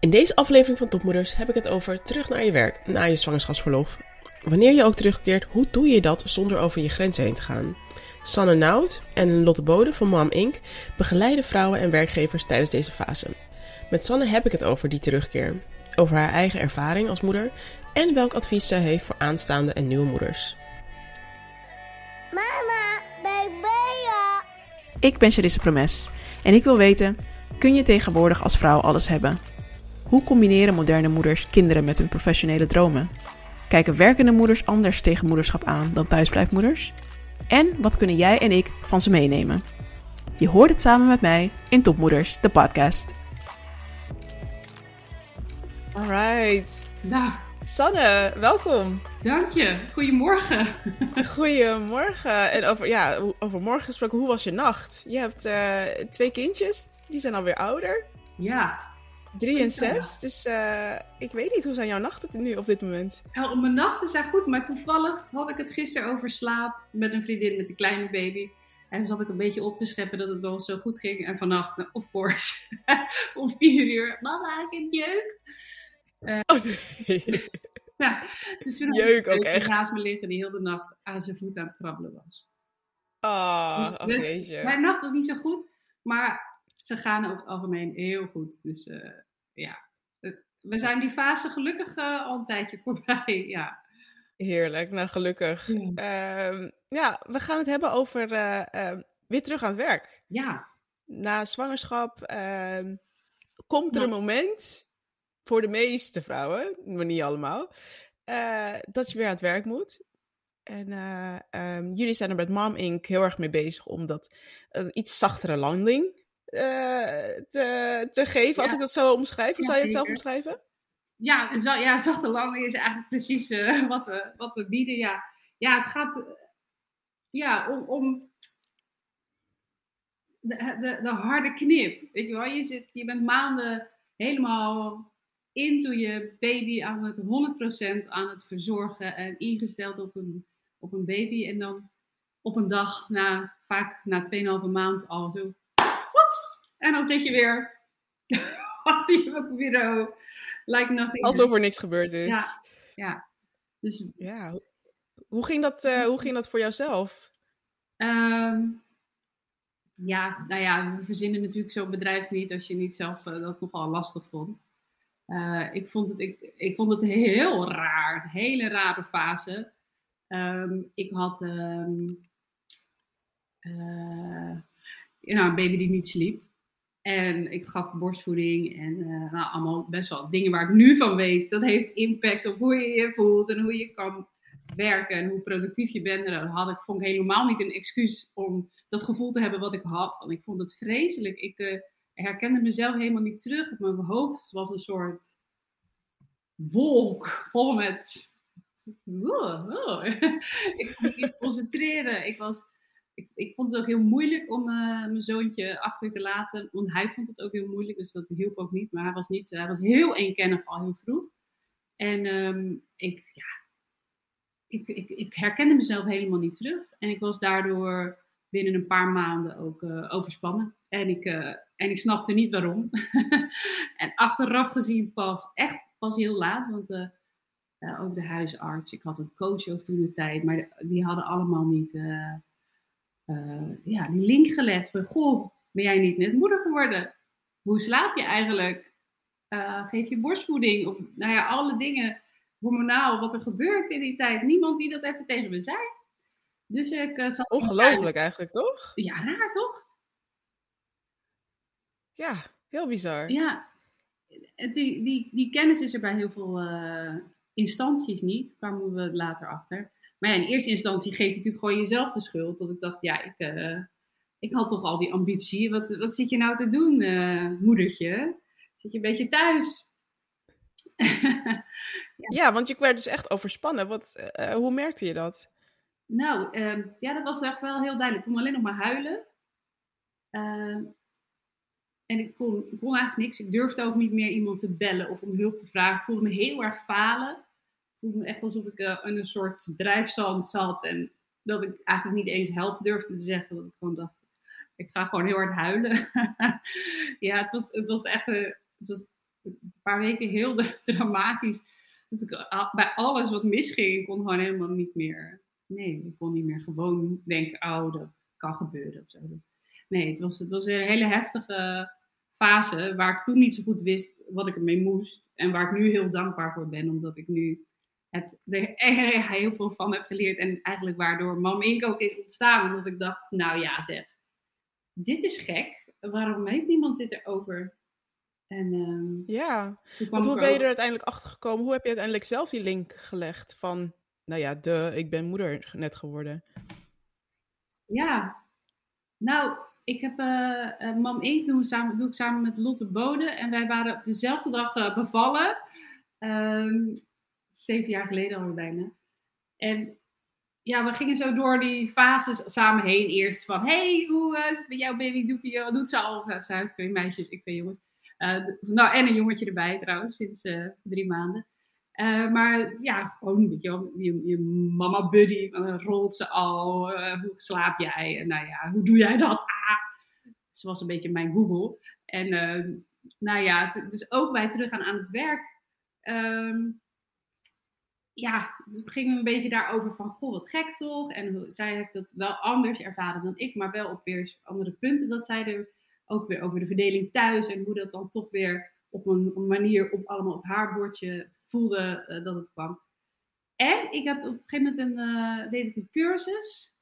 In deze aflevering van Topmoeders heb ik het over terug naar je werk na je zwangerschapsverlof. Wanneer je ook terugkeert, hoe doe je dat zonder over je grenzen heen te gaan? Sanne Nout en Lotte Bode van Mom Inc. begeleiden vrouwen en werkgevers tijdens deze fase. Met Sanne heb ik het over die terugkeer, over haar eigen ervaring als moeder en welk advies zij heeft voor aanstaande en nieuwe moeders. Mama, bij Bea. Ik ben Charisse Promes en ik wil weten, kun je tegenwoordig als vrouw alles hebben? Hoe combineren moderne moeders kinderen met hun professionele dromen? Kijken werkende moeders anders tegen moederschap aan dan thuisblijfmoeders? En wat kunnen jij en ik van ze meenemen? Je hoort het samen met mij in Topmoeders, de podcast. Alright. Nou, Sanne, welkom. dank je. Goedemorgen. Goedemorgen. En over, ja, over morgen gesproken, hoe was je nacht? Je hebt eh, twee kindjes, die zijn alweer ouder. Ja, Drie en zes. Dus eh, ik weet niet, hoe zijn jouw nachten nu op dit moment? nou, mijn nachten zijn goed, maar toevallig had ik het gisteren over slaap met een vriendin met een kleine baby. En toen zat ik een beetje op te scheppen dat het wel zo goed ging. En vannacht, nou, of course, om vier uur, mama, ik heb jeuk. Oh nee. Ja, dus toen Jeuk ik ook een echt. naast me liggen die heel de nacht aan zijn voet aan het krabbelen was. Ah, Dus, oh, dus mijn nacht was niet zo goed, maar ze gaan over het algemeen heel goed. Dus eh, ja, we zijn die fase gelukkig eh, al een tijdje voorbij. Ja. Heerlijk, nou gelukkig. Ja. Ehm, ja, we gaan het hebben over eh, ehm, weer terug aan het werk. ja, Na zwangerschap ehm, komt er een moment voor de meeste vrouwen, maar niet allemaal, dat je weer aan het werk moet. En jullie zijn er met Mom Inc. heel erg mee bezig om dat een iets zachtere landing te, te geven, als ik dat zo omschrijf. Hoe zou je het zelf omschrijven? Ja, zo, ja, zachte landing is eigenlijk precies eh, wat, we, wat we bieden. Ja, ja het gaat eh, ja, om, om de, de, de harde knip. Weet je wel, je, zit, je bent maanden helemaal into je baby aan het 100% aan het verzorgen en ingesteld op een, op een baby. En dan op een dag, na, vaak na 2,5 maand al zo, en dan zit je weer achter je bureau. Like nothing. Alsof er niks gebeurd is. Ja, ja. Dus Ja, hoe- ging dat, eh, hoe ging dat voor jouzelf? ehm, ja, nou ja, we verzinnen natuurlijk zo'n bedrijf niet als je niet zelf eh, dat nogal lastig vond. Eh, ik, vond het, ik, ik vond het heel raar, een hele rare fase. Ehm, ik had ehm, eh, nou, een baby die niet sliep. En ik gaf borstvoeding en eh, nou, allemaal best wel dingen waar ik nu van weet. Dat heeft impact op hoe je je voelt en hoe je kan werken en hoe productief je bent. En dat had ik, vond ik helemaal niet een excuus om dat gevoel te hebben wat ik had. Want ik vond het vreselijk. Ik eh, herkende mezelf helemaal niet terug. Mijn hoofd was een soort wolk vol met... ik kon me niet concentreren. Ik was ik, ik vond het ook heel moeilijk om eh, mijn zoontje achter te laten. Want hij vond het ook heel moeilijk, dus dat hielp ook niet. Maar hij was, niet, hij was heel eenkennig al heel vroeg. En ehm, ik, ja, ik, ik, ik herkende mezelf helemaal niet terug. En ik was daardoor binnen een paar maanden ook eh, overspannen. En ik, eh, en ik snapte niet waarom. en achteraf gezien pas, echt pas heel laat. Want ook de huisarts, ik had een coach ook toen de tijd. Maar die hadden allemaal niet... eh, ja, die link gelegd van, goh, ben jij niet net moeder geworden? Hoe slaap je eigenlijk? Eh, geef je borstvoeding? Of, nou ja, alle dingen hormonaal, wat er gebeurt in die tijd. Niemand die dat even tegen me zei. Dus ik zat gewoon Ongelooflijk eigenlijk, toch? Ja, raar toch? Ja, heel bizar. Ja, die, die, die kennis is er bij heel veel instanties niet. Daar kwamen we later achter. Maar ja, in eerste instantie geef je natuurlijk gewoon jezelf de schuld. Dat ik dacht, ja, ik, eh, ik had toch al die ambitie. Wat, wat zit je nou te doen, eh, moedertje? Zit je een beetje thuis? Ja, want je werd dus echt overspannen. Wat, eh, hoe merkte je dat? nou, ehm, ja, dat was echt wel heel duidelijk. Ik kon alleen nog maar huilen. Ehm, en ik kon, ik kon eigenlijk niks. Ik durfde ook niet meer iemand te bellen of om hulp te vragen. Ik voelde me heel erg falen. Voelde me echt alsof ik eh, in een soort drijfzand zat. En dat ik eigenlijk niet eens help durfde te zeggen. Dat ik gewoon dacht, ik ga gewoon heel hard huilen. ja, het was, het was echt... het was paar weken heel dramatisch. Dat ik bij alles wat misging, ik kon gewoon helemaal niet meer. Nee, ik kon niet meer gewoon denken, oh, dat kan gebeuren of zo. Nee, het was, het was een hele heftige fase waar ik toen niet zo goed wist wat ik ermee moest. En waar ik nu heel dankbaar voor ben, omdat ik nu heb, er heel veel van heb geleerd. En eigenlijk waardoor Mam Inc. ook is ontstaan. Omdat ik dacht, nou ja zeg, dit is gek. Waarom heeft niemand dit erover? En ehm, Ja, want hoe ben je er uiteindelijk achter gekomen? Hoe heb je uiteindelijk zelf die link gelegd van, nou ja, de, ik ben moeder net geworden. Ja, nou, ik heb eh, Mam Inc. Doen samen, doe ik samen met Lotte Bode. En wij waren op dezelfde dag eh, bevallen. Ehm, zeven jaar geleden al bijna. En ja, we gingen zo door die fases samen heen. Eerst van, hey, hoe het met jouw baby? Doet, die, wat doet ze al? Ze had twee meisjes, ik twee jongens. Eh, nou, en een jongetje erbij trouwens, sinds eh, drie maanden. Maar ja, gewoon je, je, je mama buddy, rolt ze al, hoe slaap jij? En nou ja, hoe doe jij dat? Ah. Ze was een beetje mijn Google. En nou ja, dus ook bij teruggaan aan het werk. ehm, ja, toen gingen we een beetje daarover van, goh, wat gek toch? En zij heeft het wel anders ervaren dan ik, maar wel op weer andere punten. Dat zij er ook weer over de verdeling thuis en hoe dat dan toch weer op een, een manier op, allemaal op haar bordje voelde eh, dat het kwam. En ik heb op een gegeven moment een, eh, deed ik een cursus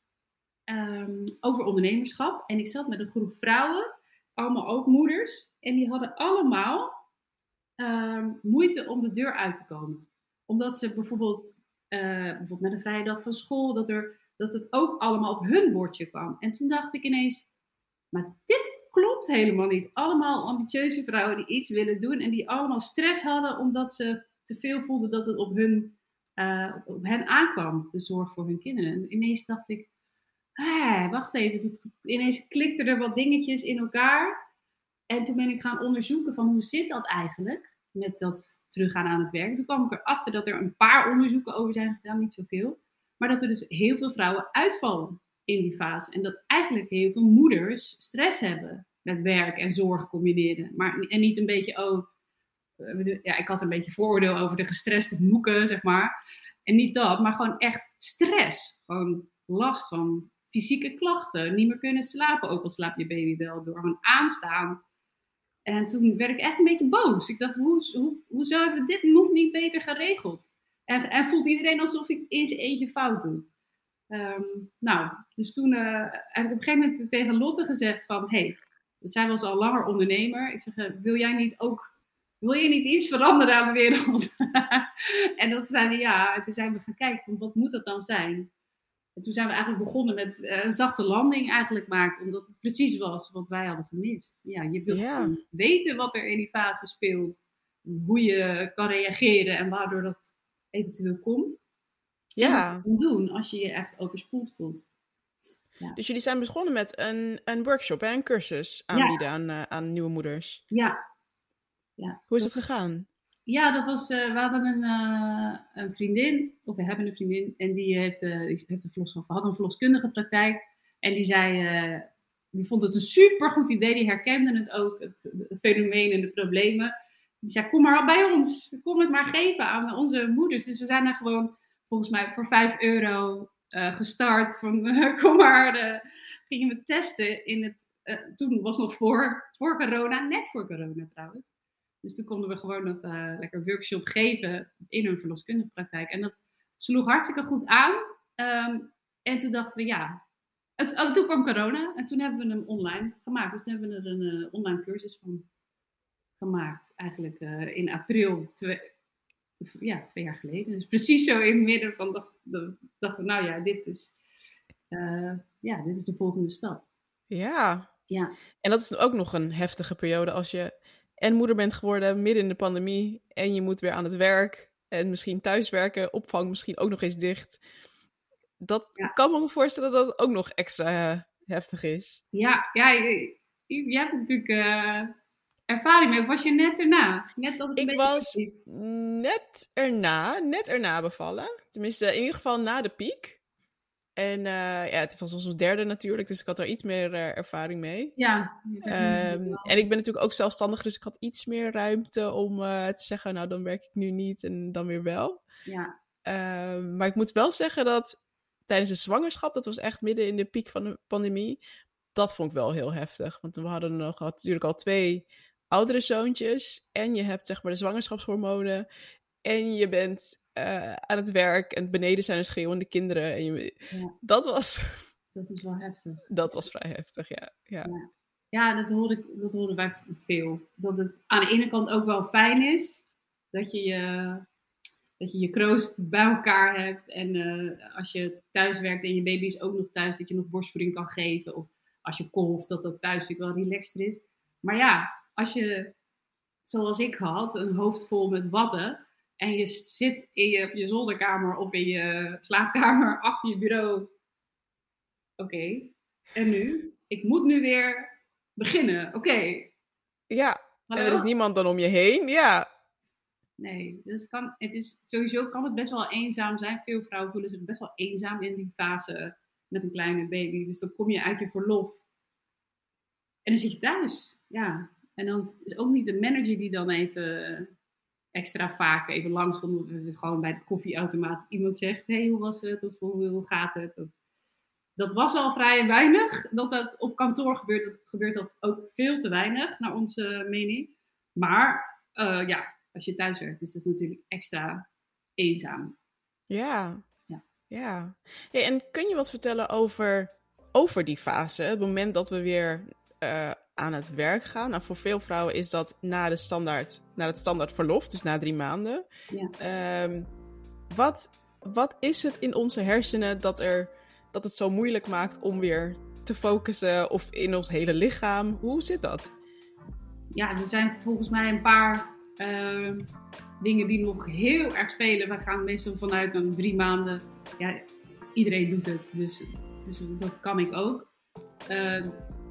ehm, over ondernemerschap. En ik zat met een groep vrouwen, allemaal ook moeders. En die hadden allemaal ehm, moeite om de deur uit te komen. Omdat ze bijvoorbeeld, eh, bijvoorbeeld met een vrije dag van school, dat, er, dat het ook allemaal op hun bordje kwam. En toen dacht ik ineens, maar dit klopt helemaal niet. Allemaal ambitieuze vrouwen die iets willen doen en die allemaal stress hadden omdat ze te veel voelden dat het op, hun, eh, op hen aankwam, de zorg voor hun kinderen. En ineens dacht ik, wacht even, ineens klikten er wat dingetjes in elkaar. En toen ben ik gaan onderzoeken van hoe zit dat eigenlijk met dat teruggaan aan het werk. Toen kwam ik erachter dat er een paar onderzoeken over zijn gedaan, niet zoveel. Maar dat er dus heel veel vrouwen uitvallen in die fase. En dat eigenlijk heel veel moeders stress hebben met werk en zorg combineren. Maar, en niet een beetje, oh, eh, ja, ik had een beetje vooroordeel over de gestreste moeken, zeg maar. En niet dat, maar gewoon echt stress. Gewoon last van fysieke klachten. Niet meer kunnen slapen, ook al slaapt je baby wel, door gewoon aanstaan. En toen werd ik echt een beetje boos. Ik dacht, hoe, hoe, hoezo hebben we dit nog niet beter geregeld? En, en voelt iedereen alsof in zijn eentje fout doet. Ehm, nou, dus toen eh, heb ik op een gegeven moment tegen Lotte gezegd van... Hey, zij was al langer ondernemer. Ik zeg, eh, wil jij niet ook... Wil je niet iets veranderen aan de wereld? en dat zei ze ja. En toen zijn we gaan kijken, wat moet dat dan zijn? En toen zijn we eigenlijk begonnen met eh, een zachte landing eigenlijk maken. Omdat het precies was wat wij hadden gemist. Ja, je wilt Ja. weten wat er in die fase speelt. Hoe je kan reageren en waardoor dat eventueel komt. En Ja, wat je kan doen als je je echt overspoeld voelt. dus jullie zijn begonnen met een, een workshop, hè, een cursus aanbieden aan, eh, aan nieuwe moeders. Ja. ja. Hoe is dat gegaan? Ja, dat was, eh, we hadden een, eh, een vriendin, of we hebben een vriendin, en die heeft, die heeft een verlos, had een verloskundige praktijk. En die zei, die vond het een super goed idee, die herkende het ook, het, fenomeen en de problemen. Die zei, kom maar bij ons, kom het maar geven aan onze moeders. Dus we zijn daar gewoon, volgens mij, voor 5 euro gestart. Van, kom maar, gingen we testen in het, toen was nog voor, voor corona, net voor corona trouwens. Dus toen konden we gewoon nog eh, lekker workshop geven in een verloskundige praktijk. En dat sloeg hartstikke goed aan. Ehm, en toen dachten we, ja. Het, oh, toen kwam corona en toen hebben we hem online gemaakt. Dus toen hebben we er een eh, online cursus van gemaakt. Eigenlijk eh, in april, twee, ja, twee jaar geleden. Dus precies zo in het midden van, dacht- de- dachten we, nou ja, dit is, ja, dit is de volgende stap. Ja, Ja, en dat is ook nog een heftige periode als je en moeder bent geworden midden in de pandemie en je moet weer aan het werk en misschien thuiswerken, opvang misschien ook nog eens dicht. Dat Ja. kan me voorstellen dat het ook nog extra eh, heftig is. ja, ja je, hebt natuurlijk eh, ervaring mee. Of was je net erna? Net dat het Ik was net erna, net erna bevallen. Tenminste, in ieder geval na de piek. En uh, ja, het was onze derde natuurlijk, dus ik had daar iets meer uh, ervaring mee. Ja. Um, en ik ben natuurlijk ook zelfstandig, dus ik had iets meer ruimte om uh, te zeggen, nou dan werk ik nu niet en dan weer wel. Ja. Um, maar ik moet wel zeggen dat tijdens de zwangerschap, dat was echt midden in de piek van de pandemie, dat vond ik wel heel heftig. Want we hadden nog natuurlijk al twee oudere zoontjes en je hebt zeg maar de zwangerschapshormonen en je bent uh, aan het werk en beneden zijn er schreeuwende kinderen. En je, Ja. Dat was, Dat is wel heftig. dat was vrij heftig, ja. ja. Ja. Ja, dat hoorde, ik, dat hoorden wij veel. Dat het aan de ene kant ook wel fijn is dat je je, dat je, je kroost bij elkaar hebt. En eh, als je thuis werkt en je baby is ook nog thuis, dat je nog borstvoeding kan geven. Of als je kolft, dat dat thuis natuurlijk wel relaxter is. Maar ja, als je, zoals ik had, een hoofd vol met watten. En je zit in je, je zolderkamer of in je slaapkamer achter je bureau. Oké, en nu? Ik moet nu weer beginnen. Oké. Ja, en er is niemand dan om je heen, ja. Nee, dus kan, het is, sowieso kan het best wel eenzaam zijn. Veel vrouwen voelen zich best wel eenzaam in die fase met een kleine baby. Dus dan kom je uit je verlof en dan zit je thuis. Ja, en dan is ook niet de manager die dan even extra vaak even langskomt. Of gewoon bij de koffieautomaat iemand zegt, hey, hoe was het? Of hoe, hoe gaat het? Of, dat was al vrij weinig. Dat dat op kantoor gebeurt, dat gebeurt dat ook veel te weinig, naar onze mening. Maar uh, ja, als je thuis werkt, is het natuurlijk extra eenzaam. Ja. Ja. ja. Hey, en kun je wat vertellen over, over die fase? Het moment dat we weer uh, aan het werk gaan. Nou, voor veel vrouwen is dat na, de standaard, na het standaard verlof, dus na drie maanden. Ja. Um, wat, wat is het in onze hersenen dat, er, dat het zo moeilijk maakt om weer te focussen of in ons hele lichaam? Hoe zit dat? Ja, er zijn volgens mij een paar uh, dingen die nog heel erg spelen. We gaan meestal vanuit een drie maanden. Ja, iedereen doet het, dus, dus dat kan ik ook. Uh,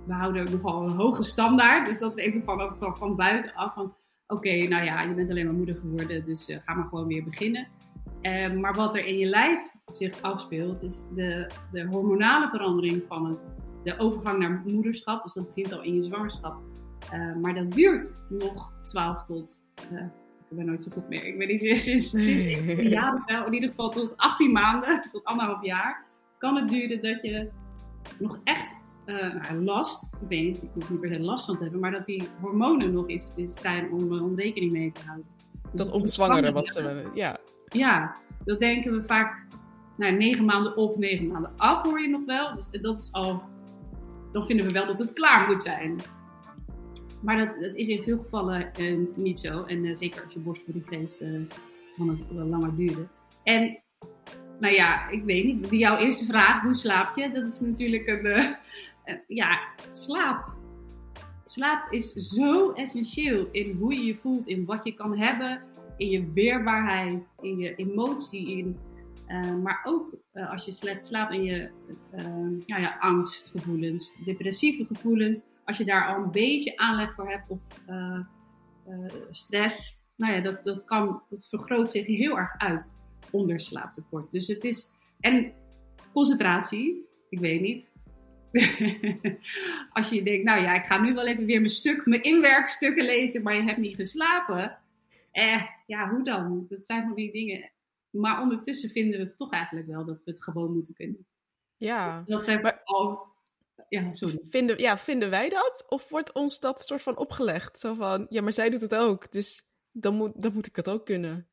we houden nogal een hoge standaard, dus dat is even van, van, van buitenaf. Van, Oké, okay, nou ja, je bent alleen maar moeder geworden, dus uh, ga maar gewoon weer beginnen. Uh, maar wat er in je lijf zich afspeelt, is de, de hormonale verandering van het, de overgang naar moederschap. Dus dat begint al in je zwangerschap. Uh, maar dat duurt nog 12 tot. Uh, ik ben nooit zo goed meer. Ik weet niet, sinds, sinds, ik jaar tel, in ieder geval tot 18 maanden, tot anderhalf jaar, kan het duren dat je nog echt uh, nou, last, ik weet niet, ik hoef niet per se last van te hebben, maar dat die hormonen nog iets zijn om, om rekening mee te houden. Dus dat ontzwangeren wat ze. Ja. ja, dat denken we vaak. Nou, negen maanden op, negen maanden af hoor je nog wel. Dus dat is al. Dan vinden we wel dat het klaar moet zijn. Maar dat, dat is in veel gevallen uh, niet zo. En uh, zeker als je borstvoeding geeft, kan het wel langer duren. En nou ja, ik weet niet. Jouw eerste vraag, hoe slaap je? Dat is natuurlijk een. Ja, slaap. Slaap is zo essentieel in hoe je je voelt, in wat je kan hebben, in je weerbaarheid, in je emotie, in, maar ook als je slecht slaapt in je nou ja, angstgevoelens, depressieve gevoelens als je daar al een beetje aanleg voor hebt of uh, uh, stress, nou ja, dat, dat, kan, dat vergroot zich heel erg uit onder slaaptekort. Dus het is, en concentratie, ik weet niet. als je denkt, nou ja, ik ga nu wel even weer mijn stuk, mijn inwerkstukken lezen, maar je hebt niet geslapen. Eh, ja, hoe dan? Dat zijn van die dingen. Maar ondertussen vinden we toch eigenlijk wel dat we het gewoon moeten kunnen. Ja. Dat zijn maar... al ja, sorry. Vinden, ja, vinden wij dat? Of wordt ons dat soort van opgelegd? Zo van, ja, maar zij doet het ook, dus dan moet, dan moet ik het ook kunnen.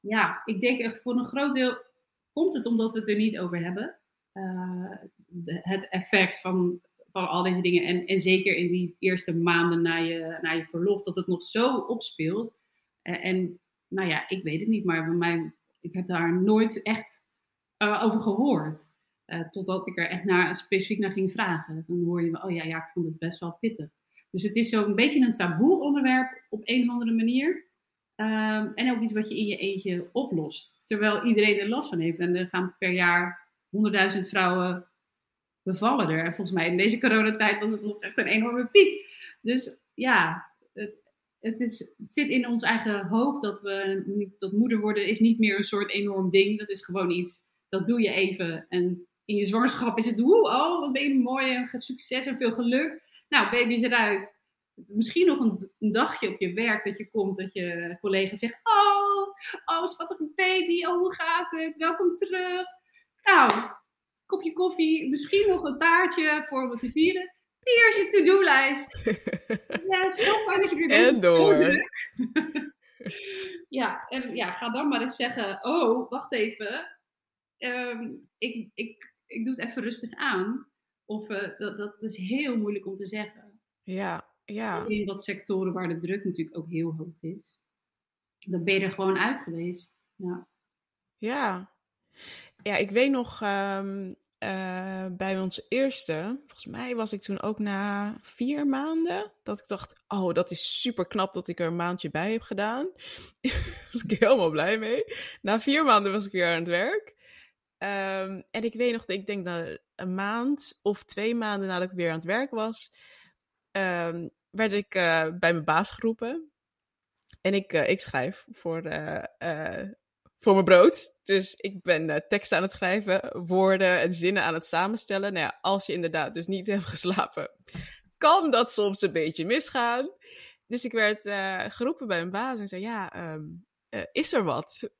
Ja, ik denk voor een groot deel komt het omdat we het er niet over hebben. Uh, het effect van, van al deze dingen. En, en zeker in die eerste maanden na je, na je verlof, dat het nog zo opspeelt. Uh, en nou ja, ik weet het niet, maar bij mij, ik heb daar nooit echt uh, over gehoord. Uh, totdat ik er echt naar, specifiek naar ging vragen. Dan hoor je, oh ja, ja, ik vond het best wel pittig. Dus het is zo'n beetje een taboe onderwerp op een of andere manier. Um, en ook iets wat je in je eentje oplost. Terwijl iedereen er last van heeft. En er gaan per jaar 100.000 vrouwen bevallen er. En volgens mij in deze coronatijd was het nog echt een enorme piek. Dus ja, het, het, is, het zit in ons eigen hoofd dat we dat moeder worden is niet meer een soort enorm ding. Dat is gewoon iets, dat doe je even en in je zwangerschap is het, hoe, oh, wat ben je mooi en succes en veel geluk. Nou, baby is eruit. Misschien nog een, dagje op je werk dat je komt, dat je collega zegt, oh, oh, schattige baby, oh, hoe gaat het? Welkom terug. Nou, kopje koffie, misschien nog een taartje voor wat te vieren. Hier is je to-do-lijst. ja, zo fijn dat je weer bent. En door. druk. ja, en ja, ga dan maar eens zeggen, oh, wacht even. Ehm, ik, ik, ik doe het even rustig aan. Of eh, dat, dat is heel moeilijk om te zeggen. Ja, ja. In wat sectoren waar de druk natuurlijk ook heel hoog is. Dan ben je er gewoon uit geweest. Ja. Ja. Ja, ik weet nog ehm, eh, bij ons eerste, volgens mij was ik toen ook na vier maanden, dat ik dacht, oh, dat is super knap dat ik er een maandje bij heb gedaan. Daar was ik helemaal blij mee. Na vier maanden was ik weer aan het werk. Ehm, en ik weet nog, ik denk dat een maand of twee maanden nadat ik weer aan het werk was, ehm, werd ik eh, bij mijn baas geroepen. En ik, eh, ik schrijf voor, eh, voor mijn brood. Dus ik ben eh, teksten aan het schrijven, woorden en zinnen aan het samenstellen. Nou ja, als je inderdaad dus niet hebt geslapen, kan dat soms een beetje misgaan. Dus ik werd eh, geroepen bij mijn baas en zei, ja, ehm, eh, is er wat?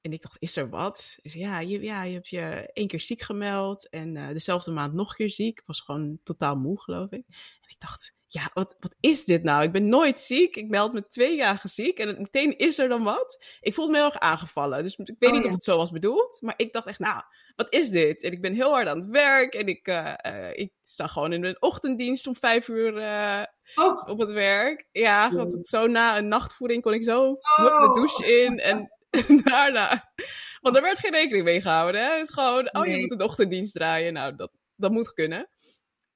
En ik dacht, is er wat? Zei, ja, je, ja, je hebt je één keer ziek gemeld en dezelfde maand nog een keer ziek. Ik was gewoon totaal moe, geloof ik. En ik dacht, ja, wat, wat is dit nou? Ik ben nooit ziek. Ik meld me twee dagen ziek en meteen is er dan wat. Ik voelde me heel erg aangevallen. Dus ik weet Oh, niet ja. of het zo was bedoeld. Maar ik dacht echt, nou, wat is dit? En ik ben heel hard aan het werk. En ik, eh, eh, ik sta gewoon in een ochtenddienst om vijf uur eh, Oh, op het werk. Ja, want zo na een nachtvoeding kon ik zo hup, de Oh. douche in. En daarna... Want er werd geen rekening mee gehouden. Hè? Het is gewoon, oh, je moet een ochtenddienst draaien. Nou, dat, dat moet kunnen.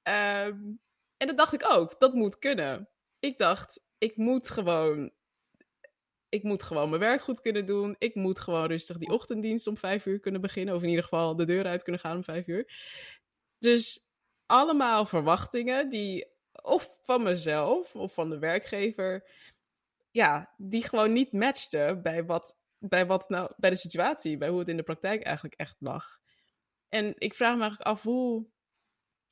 Ehm, en dat dacht ik ook. Dat moet kunnen. Ik dacht, ik moet gewoon... Ik moet gewoon mijn werk goed kunnen doen. Ik moet gewoon rustig die ochtenddienst om vijf uur kunnen beginnen. Of in ieder geval de deur uit kunnen gaan om vijf uur. Dus allemaal verwachtingen die of van mezelf of van de werkgever, ja, die gewoon niet matchten bij wat, bij wat nou, bij de situatie, bij hoe het in de praktijk eigenlijk echt lag. En ik vraag me eigenlijk af hoe,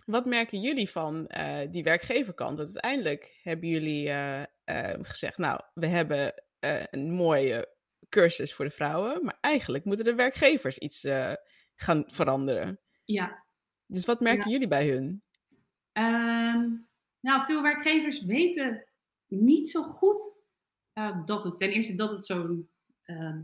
wat merken jullie van eh, die werkgeverkant? Want uiteindelijk hebben jullie eh, eh, gezegd, nou, we hebben een mooie cursus voor de vrouwen, maar eigenlijk moeten de werkgevers iets gaan veranderen. ja. Dus wat merken jullie bij hun? Ehm, nou, veel werkgevers weten niet zo goed dat het ten eerste dat het zo'n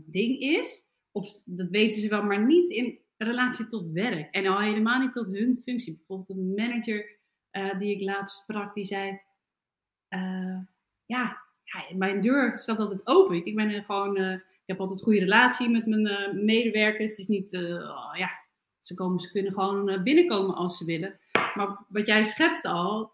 ding is. Of dat weten ze wel, maar niet in relatie tot werk. En al helemaal niet tot hun functie. Bijvoorbeeld een manager eh, die ik laatst sprak, die zei... eh, ja, mijn deur staat altijd open. Ik, ben gewoon... eh, ik heb altijd een goede relatie met mijn medewerkers. Het is niet... oh, ja, ze, komen, ze kunnen gewoon binnenkomen als ze willen. Maar wat jij schetste al,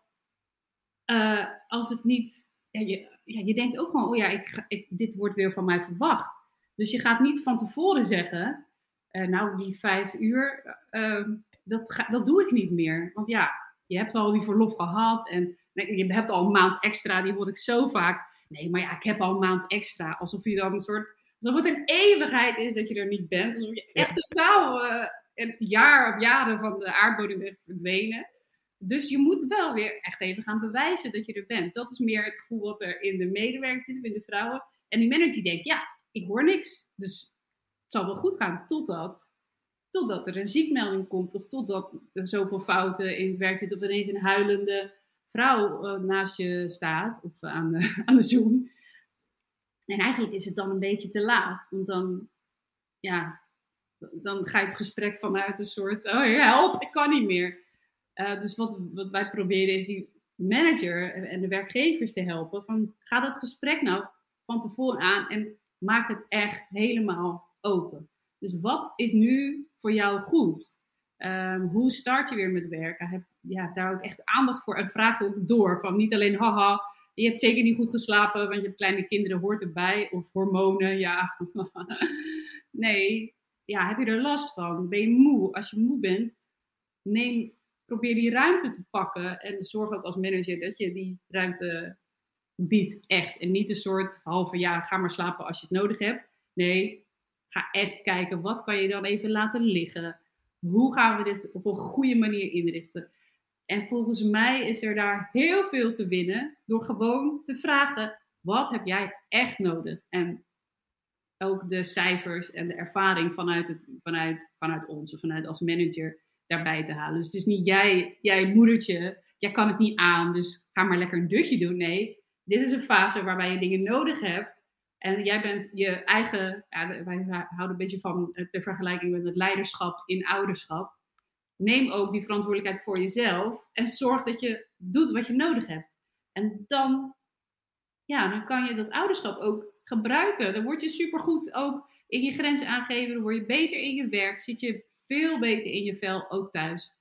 als het niet, ja, je, je denkt ook gewoon, oh ja, ik, ik, dit wordt weer van mij verwacht. Dus je gaat niet van tevoren zeggen, eh, nou die vijf uur, eh, dat, ga, dat doe ik niet meer. Want ja, je hebt al die verlof gehad en nee, je hebt al een maand extra, die hoor ik zo vaak. Nee, maar ja, ik heb al een maand extra. Alsof je dan een soort, alsof het een eeuwigheid is dat je er niet bent. Alsof je echt totaal eh, een jaar of jaren van de aardbodem bent verdwenen. Dus je moet wel weer echt even gaan bewijzen dat je er bent. Dat is meer het gevoel wat er in de medewerkers zit, in de vrouwen. En die manager denkt, ja, ik hoor niks. Dus zal wel goed gaan totdat, totdat er een ziekmelding komt. Of totdat er zoveel fouten in het werk zitten. Of ineens een huilende vrouw eh, naast je staat. Of aan de, aan de Zoom. En eigenlijk is het dan een beetje te laat. Want dan, ja, dan ga je het gesprek vanuit een soort, oh help, ik kan niet meer. Uh, dus wat, wat wij proberen is die manager en de werkgevers te helpen. Van, ga dat gesprek nou van tevoren aan en maak het echt helemaal open. Dus wat is nu voor jou goed? Um, hoe start je weer met werken? Heb ja, daar ook echt aandacht voor en vraag ook door. Van niet alleen haha, je hebt zeker niet goed geslapen, want je hebt kleine kinderen, hoort erbij. Of hormonen, ja. nee, ja, heb je er last van? Ben je moe? Als je moe bent, neem probeer die ruimte te pakken en zorg ook als manager dat je die ruimte biedt, echt. En niet een soort halve, ja, ga maar slapen als je het nodig hebt. Nee, ga echt kijken, wat kan je dan even laten liggen? hoe gaan we dit op een goede manier inrichten? En volgens mij is er daar heel veel te winnen door gewoon te vragen: wat heb jij echt nodig? En ook de cijfers en de ervaring vanuit, het, vanuit, vanuit ons of vanuit als manager daarbij te halen. Dus het is niet jij, jij moedertje, jij kan het niet aan, dus ga maar lekker een dutje doen. Nee, dit is een fase waarbij je dingen nodig hebt. En jij bent je eigen, ja, wij houden een beetje van de vergelijking met het leiderschap in ouderschap. Neem ook die verantwoordelijkheid voor jezelf en zorg dat je doet wat je nodig hebt. En dan, ja, dan kan je dat ouderschap ook gebruiken. Dan word je supergoed ook in je grenzen aangeven. Dan word je beter in je werk. Zit je veel beter in je vel, ook thuis.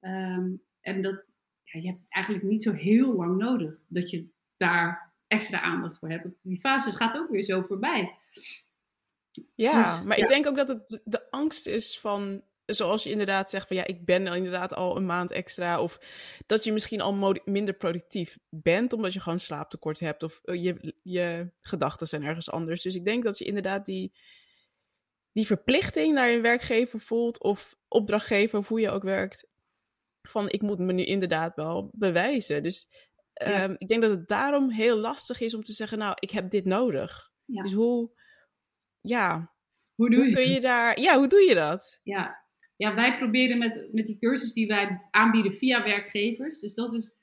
Ehm, en dat, ja, je hebt het eigenlijk niet zo heel lang nodig dat je daar extra aandacht voor hebt. Die fases gaat ook weer zo voorbij. Ja, dus, maar ik denk ook dat het de angst is van, zoals je inderdaad zegt van ja, ik ben inderdaad al een maand extra. Of dat je misschien al minder productief bent omdat je gewoon slaaptekort hebt. Of eh, je, je gedachten zijn ergens anders. Dus ik denk dat je inderdaad die, die verplichting naar je werkgever voelt. Of opdrachtgever, of hoe je ook werkt. Van ik moet me nu inderdaad wel bewijzen. Dus Ehm, ik denk dat het daarom heel lastig is om te zeggen, nou, ik heb dit nodig. Dus hoe, ja, hoe, doe hoe kun je daar, ja, hoe doe je dat? Ja, ja wij proberen met, met die cursus die wij aanbieden via werkgevers, dus dat is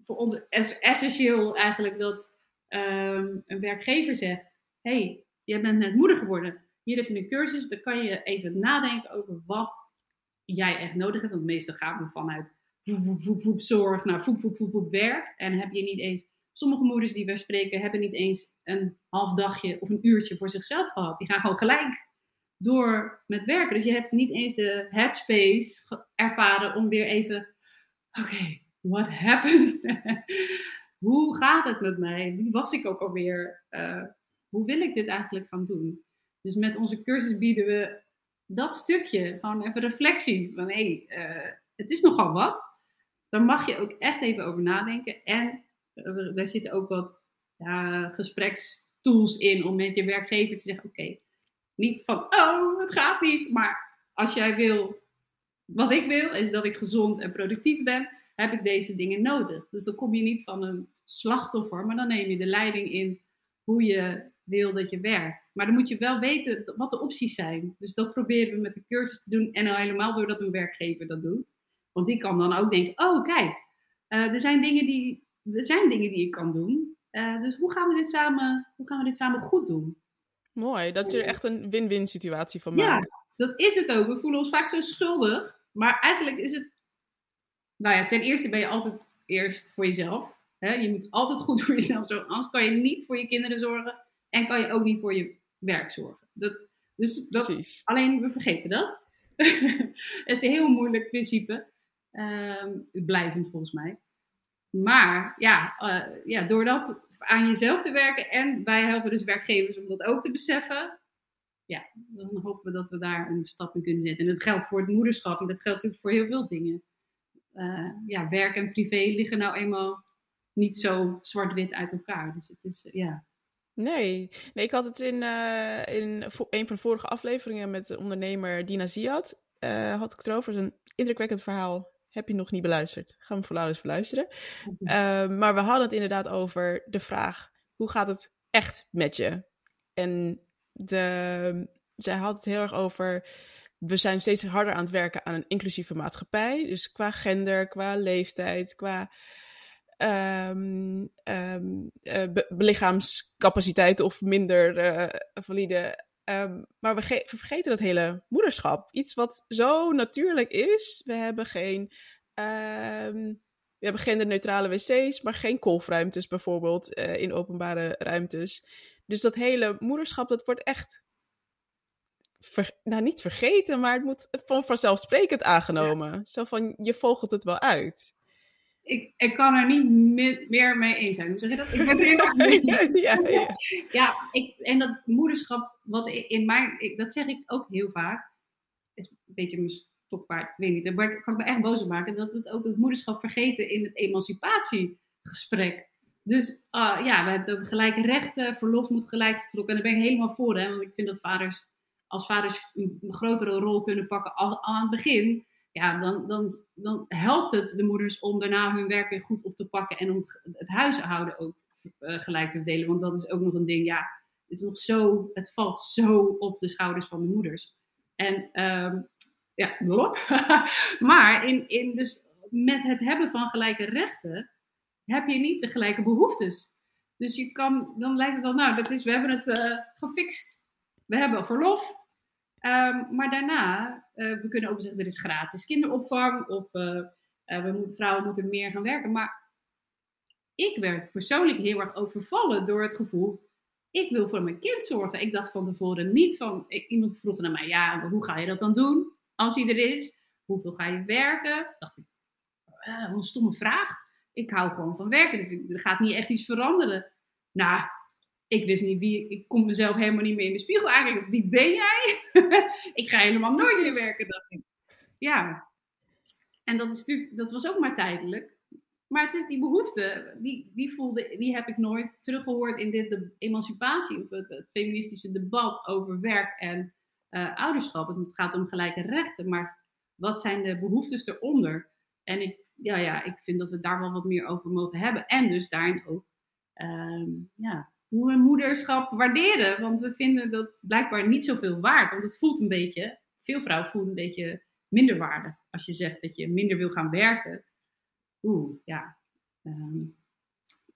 voor ons essentieel eigenlijk dat um, een werkgever zegt, hey, je bent net moeder geworden, hier heb je een cursus, dan kan je even nadenken over wat jij echt nodig hebt, want meestal gaan we vanuit voep, voep, voep, zorg naar voep, voep, voep, voep, werk. En heb je niet eens, sommige moeders die wij spreken, hebben niet eens een half dagje of een uurtje voor zichzelf gehad. Die gaan gewoon gelijk door met werken. Dus je hebt niet eens de headspace ervaren om weer even, oké, what happened? hoe gaat het met mij? Wie was ik ook alweer? Uh, hoe wil ik dit eigenlijk gaan doen? Dus met onze cursus bieden we dat stukje, gewoon even reflectie. Van hé, hey, uh, het is nogal wat. Daar mag je ook echt even over nadenken. En eh, zitten ook wat ja, gesprekstools in om met je werkgever te zeggen: Oké, niet van oh, het gaat niet. Maar als jij wil, wat ik wil, is dat ik gezond en productief ben, heb ik deze dingen nodig. Dus dan kom je niet van een slachtoffer, maar dan neem je de leiding in hoe je wil dat je werkt. Maar dan moet je wel weten wat de opties zijn. Dus dat proberen we met de cursus te doen. En helemaal doordat een werkgever dat doet. Want die kan dan ook denken, oh kijk, uh, er, zijn dingen die, er zijn dingen die ik kan doen. Uh, dus hoe gaan, we dit samen, hoe gaan we dit samen goed doen? Mooi, dat je er echt een win-win situatie van maakt. Ja, dat is het ook. We voelen ons vaak zo schuldig. Maar eigenlijk is het... Nou ja, ten eerste ben je altijd eerst voor jezelf. Hè? Je moet altijd goed voor jezelf zorgen. Anders kan je niet voor je kinderen zorgen. En kan je ook niet voor je werk zorgen. Dat, dus dat, Precies. Alleen, we vergeten dat. het is een heel moeilijk principe. Um, blijvend volgens mij. Maar ja, uh, ja, door dat aan jezelf te werken en wij helpen dus werkgevers om dat ook te beseffen, ja, dan hopen we dat we daar een stap in kunnen zetten. En dat geldt voor het moederschap en dat geldt natuurlijk voor heel veel dingen. Uh, ja, werk en privé liggen nou eenmaal niet zo zwart-wit uit elkaar. Dus het is, ja. Nee. nee, ik had het in, in een van de vorige afleveringen met de ondernemer Dina Ziad. had ik het erover. een indrukwekkend verhaal heb je nog niet beluisterd? Ga hem voor eens verluisteren. Uh, maar we hadden het inderdaad over de vraag: hoe gaat het echt met je? En de, zij had het heel erg over. We zijn steeds harder aan het werken aan een inclusieve maatschappij. Dus qua gender, qua leeftijd, qua um, um, uh, of minder uh, valide. Um, maar we, we, vergeten dat hele moederschap. Iets wat zo natuurlijk is. We hebben geen. Um, we hebben genderneutrale wc's, maar geen kolfruimtes bijvoorbeeld uh, in openbare ruimtes. Dus dat hele moederschap, dat wordt echt. Ver, nou, niet vergeten, maar het moet van vanzelfsprekend aangenomen. Ja. Zo van je vogelt het wel uit ik, ik kan er niet meer mee eens zijn. Hoe zeg je dat? Ik ben er mee eens. ja, ja. ja ik, en dat moederschap, wat in mij, dat zeg ik ook heel vaak, is een beetje mijn stokpaard, ik weet niet, daar kan ik me echt boos op maken, dat we het ook het moederschap vergeten in het emancipatiegesprek. Dus uh, ja, we hebben het over gelijke rechten, verlof moet gelijk getrokken. En daar ben ik helemaal voor, hè, want ik vind dat vaders als vaders een grotere rol kunnen pakken al, al aan het begin, ja, dan, dan, dan helpt het de moeders om daarna hun werk weer goed op te pakken en om het huishouden ook uh, gelijk te verdelen. Want dat is ook nog een ding, ja, het, is nog zo, het valt zo op de schouders van de moeders. En um, ja, blop. maar in, in dus met het hebben van gelijke rechten heb je niet de gelijke behoeftes. Dus je kan, dan lijkt het wel, nou, dat is, we hebben het uh, gefixt. We hebben verlof. Um, maar daarna, uh, we kunnen ook zeggen, er is gratis kinderopvang. Of uh, we moeten, vrouwen moeten meer gaan werken. Maar ik werd persoonlijk heel erg overvallen door het gevoel, ik wil voor mijn kind zorgen. Ik dacht van tevoren niet van, ik, iemand vroeg naar mij, ja, hoe ga je dat dan doen als hij er is? Hoeveel ga je werken? Dacht ik, uh, een stomme vraag. Ik hou gewoon van werken, dus er gaat niet echt iets veranderen. Nou, ik wist niet wie, ik kon mezelf helemaal niet meer in de spiegel aankijken. Wie ben jij? ik ga helemaal nooit meer werken, dacht ik. Ja. En dat, is natuurlijk, dat was ook maar tijdelijk. Maar het is die behoefte, die, die, voelde, die heb ik nooit teruggehoord in dit de emancipatie of het, het, feministische debat over werk en uh, ouderschap. Het gaat om gelijke rechten, maar wat zijn de behoeftes eronder? En ik, ja, ja, ik vind dat we daar wel wat meer over mogen hebben. En dus daarin ook um, ja, hoe we moederschap waarderen. Want we vinden dat blijkbaar niet zoveel waard. Want het voelt een beetje, veel vrouwen voelen een beetje minder waarde. Als je zegt dat je minder wil gaan werken oeh, ja. Um,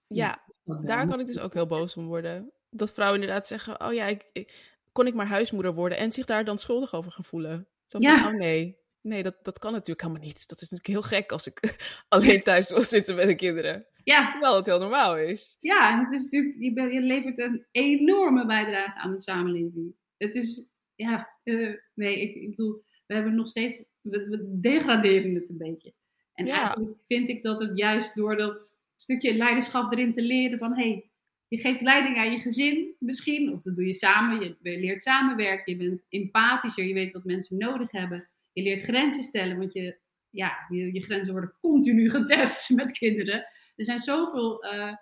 ja, daar kan ik dus ook heel boos om worden. Dat vrouwen inderdaad zeggen, oh ja, ik, kon ik maar huismoeder worden en zich daar dan schuldig over gaan voelen. Zo van, ja. oh nee, nee, dat, dat kan natuurlijk helemaal niet. Dat is natuurlijk heel gek als ik alleen thuis wil zitten met de kinderen. Ja. Terwijl het heel normaal is. Ja, het is natuurlijk, je, je levert een enorme bijdrage aan de samenleving. Het is, ja, uh, nee, ik, ik bedoel, we hebben nog steeds, we, we degraderen het een beetje. En eigenlijk vind ik dat het juist door dat stukje leiderschap erin te leren van hey, je geeft leiding aan je gezin misschien, of dat doe je samen, je leert samenwerken, je bent empathischer, je weet wat mensen nodig hebben, je leert grenzen stellen, want je, ja, je, je grenzen worden continu getest met kinderen. Er zijn zoveel uh,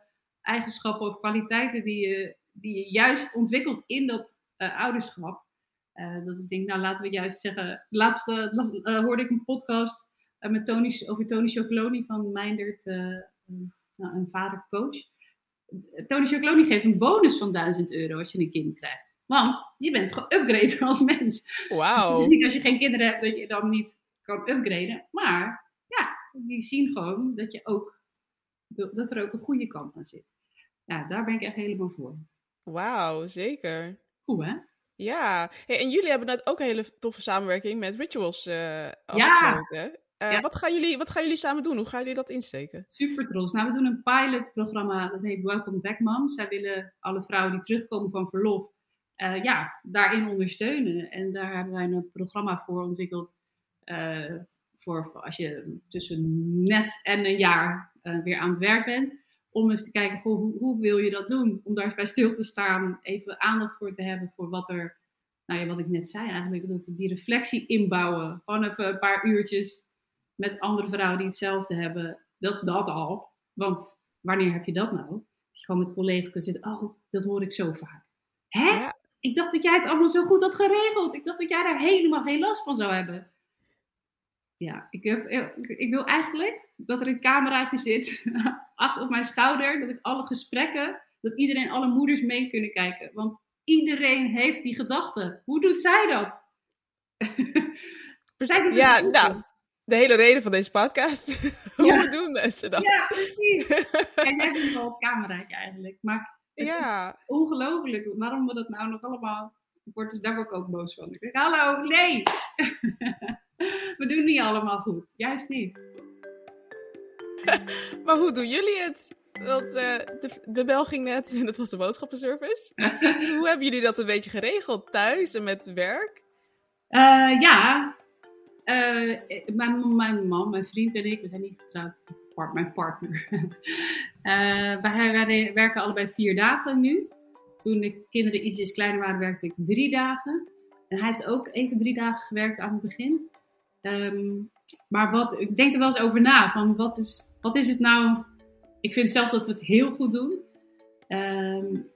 eigenschappen of kwaliteiten die je, die je juist ontwikkelt in dat uh, ouderschap. Uh, dat ik denk, nou laten we juist zeggen. Laatste hoorde ik een podcast met Tony, over Tony Chocoloni van Meindert, uh, nou, een vadercoach. Tony Chocoloni geeft een bonus van 1000 euro als je een kind krijgt. Want je bent geüpgrade als mens. Wauw. Dus niet als je geen kinderen hebt dat je dan niet kan upgraden. Maar ja, die zien gewoon dat, je ook, dat er ook een goede kant aan zit. Ja, daar ben ik echt helemaal voor. Wauw, zeker. Goed hè? Ja, hey, en jullie hebben net ook een hele toffe samenwerking met Rituals uh, afgesloten. Uh, wat, gaan jullie, wat gaan jullie samen doen? Hoe gaan jullie dat insteken? Super trots. Nou, we doen een pilotprogramma dat heet Welcome Back Mom. Zij willen alle vrouwen die terugkomen van verlof, uh, ja, daarin ondersteunen. En daar hebben wij een programma voor ontwikkeld. Voor, voor, als je tussen net en een jaar weer aan het werk bent. Om eens te kijken, goh, hoe, hoe, wil je dat doen? Om daar eens bij stil te staan, even aandacht voor te hebben voor wat er, nou ja, wat ik net zei eigenlijk, dat die reflectie inbouwen. Gewoon even een paar uurtjes met andere vrouwen die hetzelfde hebben, dat, dat al. Want wanneer heb je dat nou? Dat je gewoon met collega's kunt zitten, oh, dat hoor ik zo vaak. Hè? Ik dacht dat jij het allemaal zo goed had geregeld. Ik dacht dat jij daar helemaal geen last van zou hebben. Ja, ik, heb, ik wil eigenlijk dat er een cameraatje zit achter op mijn schouder. Dat ik alle gesprekken, dat iedereen, alle moeders mee kunnen kijken. Want iedereen heeft die gedachte. Hoe doet zij dat? zij ja, nou, de hele reden van deze podcast. Hoe doen mensen dat? Ja, precies. en jij bent wel op cameraatje eigenlijk. Maar het ja. is ongelooflijk waarom we dat nou nog allemaal... Ik word dus daar ook boos van. Ik denk, hallo, nee! we doen niet allemaal goed. Juist niet. maar hoe doen jullie het? Want uh, de, de bel ging net en dat was de boodschappenservice. dus hoe hebben jullie dat een beetje geregeld? Thuis en met werk? Uh, ja, uh, mijn, mijn man, mijn vriend en ik, we zijn niet getrouwd, mijn partner. wij, wij, werken allebei vier dagen nu. Toen de kinderen ietsjes kleiner waren, werkte ik drie dagen. En hij heeft ook even drie dagen gewerkt aan het begin. Um, maar wat, ik denk er wel eens over na. Van wat, is, wat is het nou? Ik vind zelf dat we het heel goed doen. Um,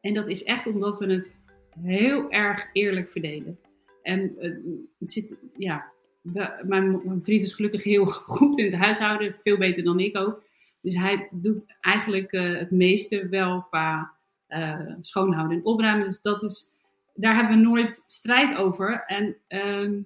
en dat is echt omdat we het heel erg eerlijk verdelen. En eh, het zit, ja, mijn vriend is gelukkig heel goed in het huishouden, veel beter dan ik ook. Dus hij doet eigenlijk eh, het meeste wel qua eh, schoonhouden en opruimen. Dus dat is, daar hebben we nooit strijd over. En ehm,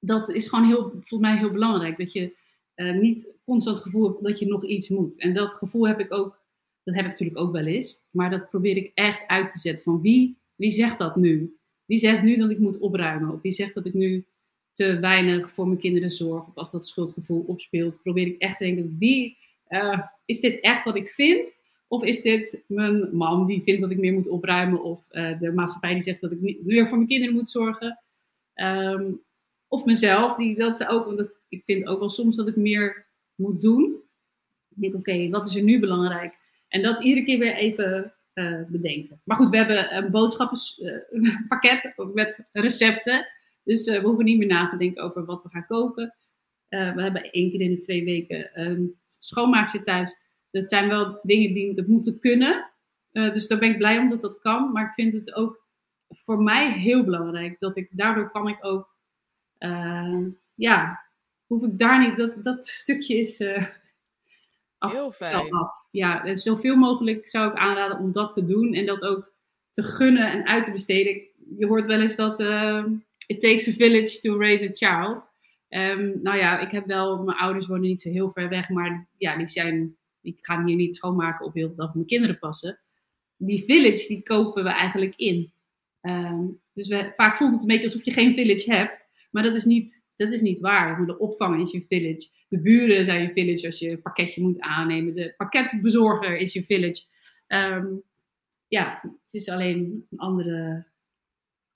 dat is gewoon heel, volgens mij heel belangrijk. Dat je eh, niet constant het gevoel hebt dat je nog iets moet. En dat gevoel heb ik ook, dat heb ik natuurlijk ook wel eens. Maar dat probeer ik echt uit te zetten. Van wie, wie zegt dat nu? Wie zegt nu dat ik moet opruimen? Of wie zegt dat ik nu te weinig voor mijn kinderen zorg? Of als dat schuldgevoel opspeelt, probeer ik echt te denken: wie eh, is dit echt wat ik vind? Of is dit mijn man die vindt dat ik meer moet opruimen? Of eh, de maatschappij die zegt dat ik meer voor mijn kinderen moet zorgen? Ehm, of mezelf, die dat ook, want ik vind ook wel soms dat ik meer moet doen. Ik denk, oké, wat is er nu belangrijk? En dat iedere keer weer even eh, bedenken. Maar goed, we hebben een boodschappenpakket met recepten. Dus eh, we hoeven niet meer na te denken over wat we gaan koken. Eh, we hebben één keer in de twee weken een schoonmaakster thuis. Dat zijn wel dingen die dat moeten kunnen. Eh, dus daar ben ik blij om dat dat kan. Maar ik vind het ook voor mij heel belangrijk. Dat ik, daardoor kan ik ook, eh, ja, hoef ik daar niet, dat, dat stukje is eh af, Heel fijn. zo af. Ja, en zoveel mogelijk zou ik aanraden om dat te doen. En dat ook te gunnen en uit te besteden. Je hoort wel eens dat eh, it takes a village to raise a child. Ehm, nou ja, ik heb wel, mijn ouders wonen niet zo heel ver weg, maar ja, die zijn, die gaan hier niet schoonmaken of heel op mijn kinderen passen. Die village, die kopen we eigenlijk in. Ehm, dus we, vaak voelt het een beetje alsof je geen village hebt, maar dat is niet, dat is niet waar. De opvang is je village. De buren zijn je village als je een pakketje moet aannemen. De pakketbezorger is je village. Ehm, ja, het is alleen een andere,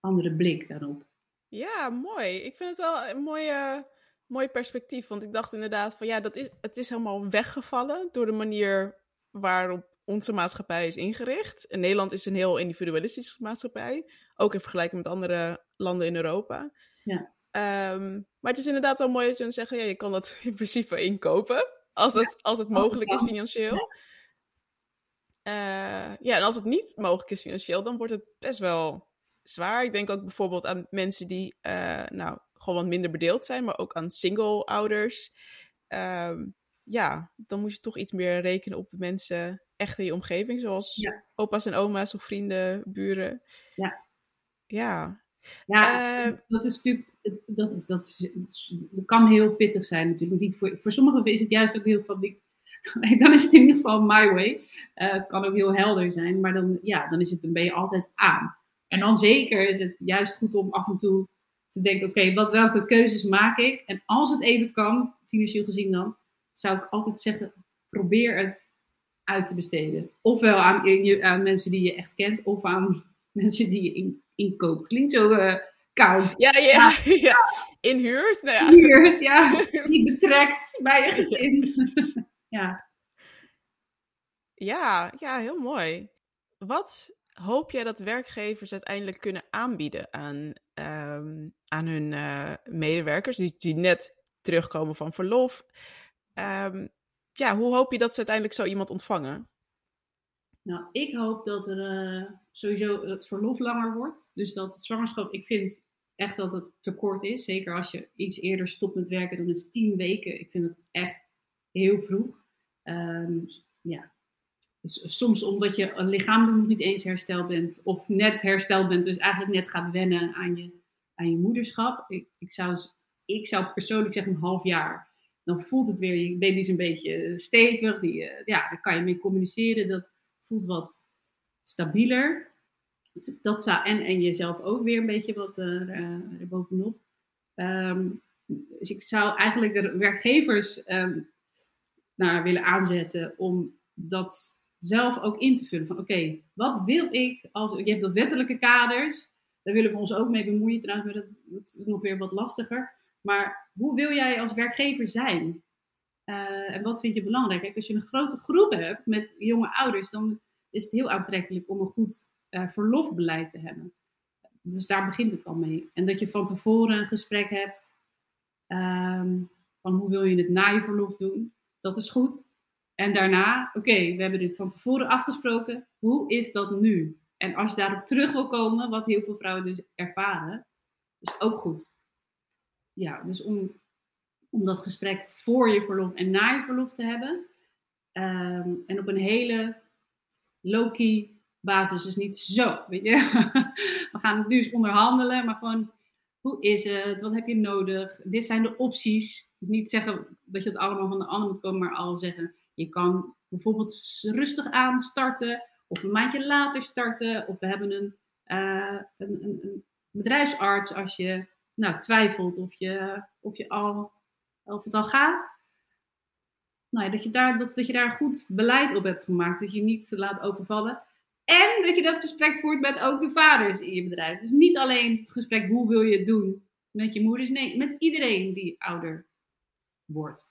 andere blik daarop. Ja, mooi. Ik vind het wel een mooie, mooi perspectief. Want ik dacht inderdaad van ja, dat is, het is helemaal weggevallen door de manier waarop onze maatschappij is ingericht. En Nederland is een heel individualistische maatschappij. Ook in vergelijking met andere landen in Europa. Ja. Ehm, maar het is inderdaad wel mooi dat je dan zegt, ja, je kan dat in principe inkopen. Als het, als het als het mogelijk is financieel. Eh, ja, en als het niet mogelijk is financieel, dan wordt het best wel zwaar. Ik denk ook bijvoorbeeld aan mensen die eh, nou, gewoon wat minder bedeeld zijn, maar ook aan single ouders. Ehm, ja, dan moet je toch iets meer rekenen op de mensen echt in je omgeving, zoals Ja. opa's en oma's of vrienden, buren. Ja. Ja. Ja, Eh, dat is natuurlijk, dat, is, dat, kan heel pittig zijn natuurlijk. Niet voor, voor sommigen is het juist ook heel van, dan is het in ieder geval my way. Eh, het kan ook heel helder zijn, maar dan, ja, dan, is het, dan ben je altijd aan. En dan zeker is het juist goed om af en toe te denken, oké, wat welke keuzes maak ik? En als het even kan, financieel gezien dan, zou ik altijd zeggen, probeer het uit te besteden. Ofwel aan, in- mensen die je echt kent, of aan mensen die je in, inkoopt. Klinkt zo eh, koud. Ja, ja, ja. Inhuurt? Nou ja. Die betrekt bij je gezin. ja. Ja, ja, heel mooi. Wat hoop jij dat werkgevers uiteindelijk kunnen aanbieden aan, ehm, aan hun eh, medewerkers die, die net terugkomen van verlof? Ehm, ja, hoe hoop je dat ze uiteindelijk zo iemand ontvangen? Nou, ik hoop dat er eh, sowieso het verlof langer wordt. Dus dat zwangerschap, ik vind echt dat het tekort is. Zeker als je iets eerder stopt met werken, dan is tien weken. Ik vind het echt heel vroeg. Ehm, ja. Soms omdat je lichamelijk nog niet eens hersteld bent, of net hersteld bent, dus eigenlijk net gaat wennen aan je, aan je moederschap. Ik, ik, zou, ik zou persoonlijk zeggen een half jaar. Dan voelt het weer, je baby is een beetje stevig, die, eh, ja, daar kan je mee communiceren. Dat voelt wat stabieler. Dat zou, en, en jezelf ook weer een beetje wat eh, er, er bovenop. Ehm, dus ik zou eigenlijk de werkgevers ehm, naar willen aanzetten om dat zelf ook in te vullen. Van oké, wat wil ik als. Je hebt dat wettelijke kaders, daar willen we ons ook mee bemoeien trouwens, maar dat is nog weer wat lastiger. Maar hoe wil jij als werkgever zijn? Uh, en wat vind je belangrijk? Als je een grote groep hebt met jonge ouders, dan is het heel aantrekkelijk om een goed uh, verlofbeleid te hebben. Dus daar begint het al mee. En dat je van tevoren een gesprek hebt um, van hoe wil je het na je verlof doen. Dat is goed. En daarna, oké, we hebben dit van tevoren afgesproken. Hoe is dat nu? En als je daarop terug wil komen, wat heel veel vrouwen dus ervaren, is ook goed. Ja, dus om, om dat gesprek voor je verlof en na je verlof te hebben. Ehm, en op een hele low-key basis, dus niet zo, weet je. We gaan het nu eens onderhandelen, maar gewoon, hoe is het? Wat heb je nodig? Dit zijn de opties. Dus niet zeggen dat je het allemaal van de ander moet komen, maar al zeggen, je kan bijvoorbeeld rustig aan starten, of een maandje later starten, of we hebben een, een, een, een bedrijfsarts als je nou, twijfelt of, je, of, je al, of het al gaat. Nou, dat, je daar, dat, dat je daar goed beleid op hebt gemaakt. Dat je niet laat overvallen. En dat je dat gesprek voert met ook de vaders in je bedrijf. Dus niet alleen het gesprek hoe wil je het doen met je moeders. Nee, met iedereen die ouder wordt.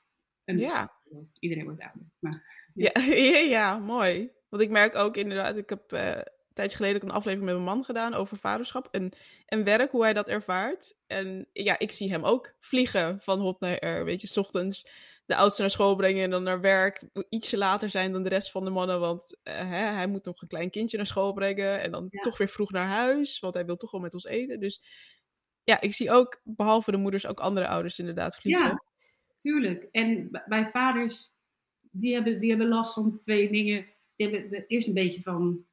En ja. Iedereen wordt ouder. Maar, ja. Ja, ja, mooi. Want ik merk ook inderdaad, ik heb uh, een tijdje geleden een aflevering met mijn man gedaan over vaderschap en, en werk, hoe hij dat ervaart. En ja, ik zie hem ook vliegen van hot naar er. Weet je, s ochtends de oudste naar school brengen en dan naar werk. Ietsje later zijn dan de rest van de mannen, want uh, hè, hij moet nog een klein kindje naar school brengen. En dan ja. toch weer vroeg naar huis, want hij wil toch wel met ons eten. Dus ja, ik zie ook, behalve de moeders, ook andere ouders inderdaad vliegen. Ja, tuurlijk. En bij vaders, die hebben, die hebben last van twee dingen. Die hebben de, eerst een beetje van...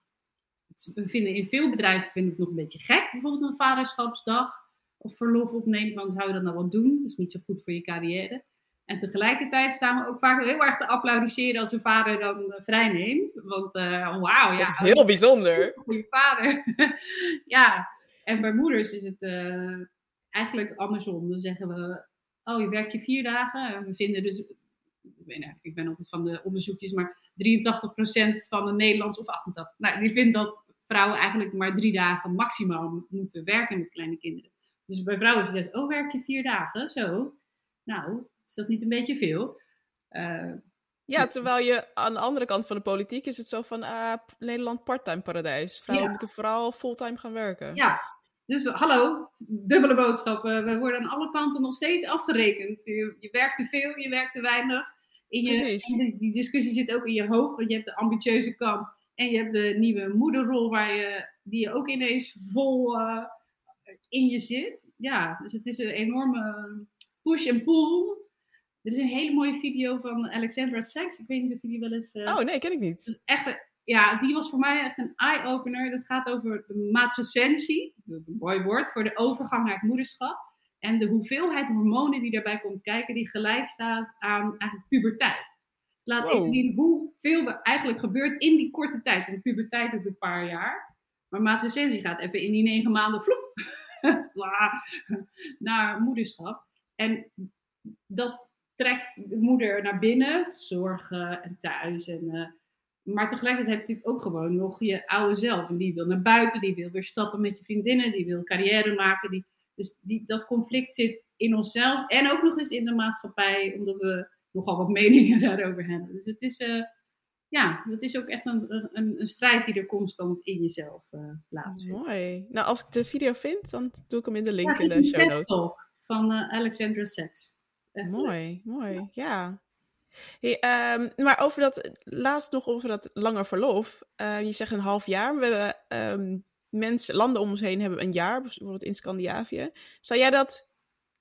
We vinden in veel bedrijven vinden het nog een beetje gek. Bijvoorbeeld een vaderschapsdag of verlof opnemen. Van, zou je dat nou wel doen? Dat is niet zo goed voor je carrière. En tegelijkertijd staan we ook vaak heel erg te applaudisseren als een vader dan uh, vrijneemt. Want uh, wauw, ja. Dat is heel bijzonder. Goede vader. ja, en bij moeders is het uh, eigenlijk andersom. Dan zeggen we, oh je werkt je vier dagen. En we vinden dus, ik ben altijd van de onderzoekjes, maar 83% van de Nederlands of 88. Nou, die vindt dat vrouwen eigenlijk maar drie dagen maximaal moeten werken met kleine kinderen. Dus bij vrouwen is het oh werk je vier dagen? Zo. Nou, is dat niet een beetje veel? Uh, ja, terwijl je aan de andere kant van de politiek is het zo van uh, Nederland parttime paradijs. Vrouwen ja. moeten vooral fulltime gaan werken. Ja, dus hallo, dubbele boodschappen. We worden aan alle kanten nog steeds afgerekend. Je, je werkt te veel, je werkt te weinig. In je, en die discussie zit ook in je hoofd, want je hebt de ambitieuze kant en je hebt de nieuwe moederrol waar je, die je ook ineens vol uh, in je zit. Ja, dus het is een enorme push en pull. Er is een hele mooie video van Alexandra Sachs. Ik weet niet of je die wel eens... Uh... Oh, nee, ken ik niet. Dus echt, ja, die was voor mij echt een eye-opener. Dat gaat over de matricentie, een mooi woord, voor de overgang naar het moederschap. En de hoeveelheid hormonen die daarbij komt kijken, die gelijk staat aan eigenlijk puberteit. Laat wow. even zien hoeveel er eigenlijk gebeurt in die korte tijd. Want puberteit doet een paar jaar. Maar matricentie gaat even in die negen maanden vloep naar moederschap. En dat trekt de moeder naar binnen, zorgen en thuis. En, uh, maar tegelijkertijd heb je natuurlijk ook gewoon nog je oude zelf. En die wil naar buiten, die wil weer stappen met je vriendinnen, die wil carrière maken. Die, dus die, dat conflict zit in onszelf en ook nog eens in de maatschappij, omdat we nogal wat meningen daarover hebben. Dus het is, uh, ja, dat is ook echt een, een, een, strijd die er constant in jezelf uh, plaatsvindt. Mooi. Nou, als ik de video vind, dan doe ik hem in de link ja, in de show notes. Talk van Alexandra Sachs. Echt mooi, mooi, ja. Hey, um, maar over dat, laatst nog over dat langer verlof. Uh, je zegt een half jaar. We hebben um, mensen, landen om ons heen hebben een jaar, bijvoorbeeld in Scandinavië. Zou jij dat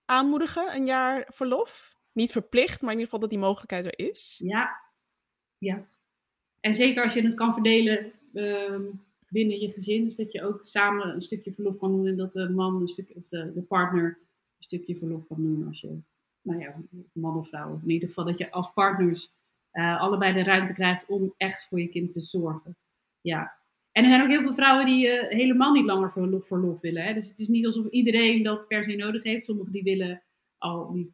aanmoedigen, een jaar verlof? Niet verplicht, maar in ieder geval dat die mogelijkheid er is? Ja, ja. En zeker als je het kan verdelen um, binnen je gezin, dus dat je ook samen een stukje verlof kan doen en dat de man een stukje, of de, de partner een stukje verlof kan doen als je nou ja, man of vrouw. In ieder geval dat je als partners uh, allebei de ruimte krijgt om echt voor je kind te zorgen. Ja. En er zijn ook heel veel vrouwen die uh, helemaal niet langer verlof, verlof willen. Hè? Dus het is niet alsof iedereen dat per se nodig heeft. Sommigen die willen al, die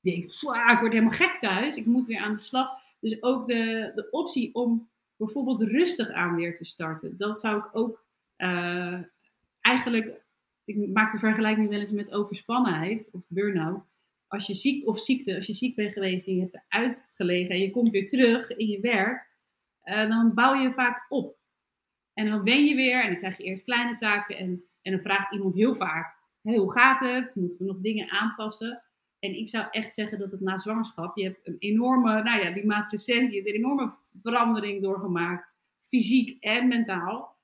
denken, ik word helemaal gek thuis, ik moet weer aan de slag. Dus ook de, de optie om bijvoorbeeld rustig aan weer te starten, dat zou ik ook uh, eigenlijk, ik maak de vergelijking wel eens met overspannenheid of burn-out als je ziek of ziekte, als je ziek bent geweest en je hebt eruit gelegen en je komt weer terug in je werk, uh, dan bouw je vaak op. En dan wen je weer en dan krijg je eerst kleine taken en, en dan vraagt iemand heel vaak, hoe gaat het? Moeten we nog dingen aanpassen? En ik zou echt zeggen dat het na zwangerschap, je hebt een enorme, nou ja, die matricentie, je hebt een enorme verandering doorgemaakt, fysiek en mentaal.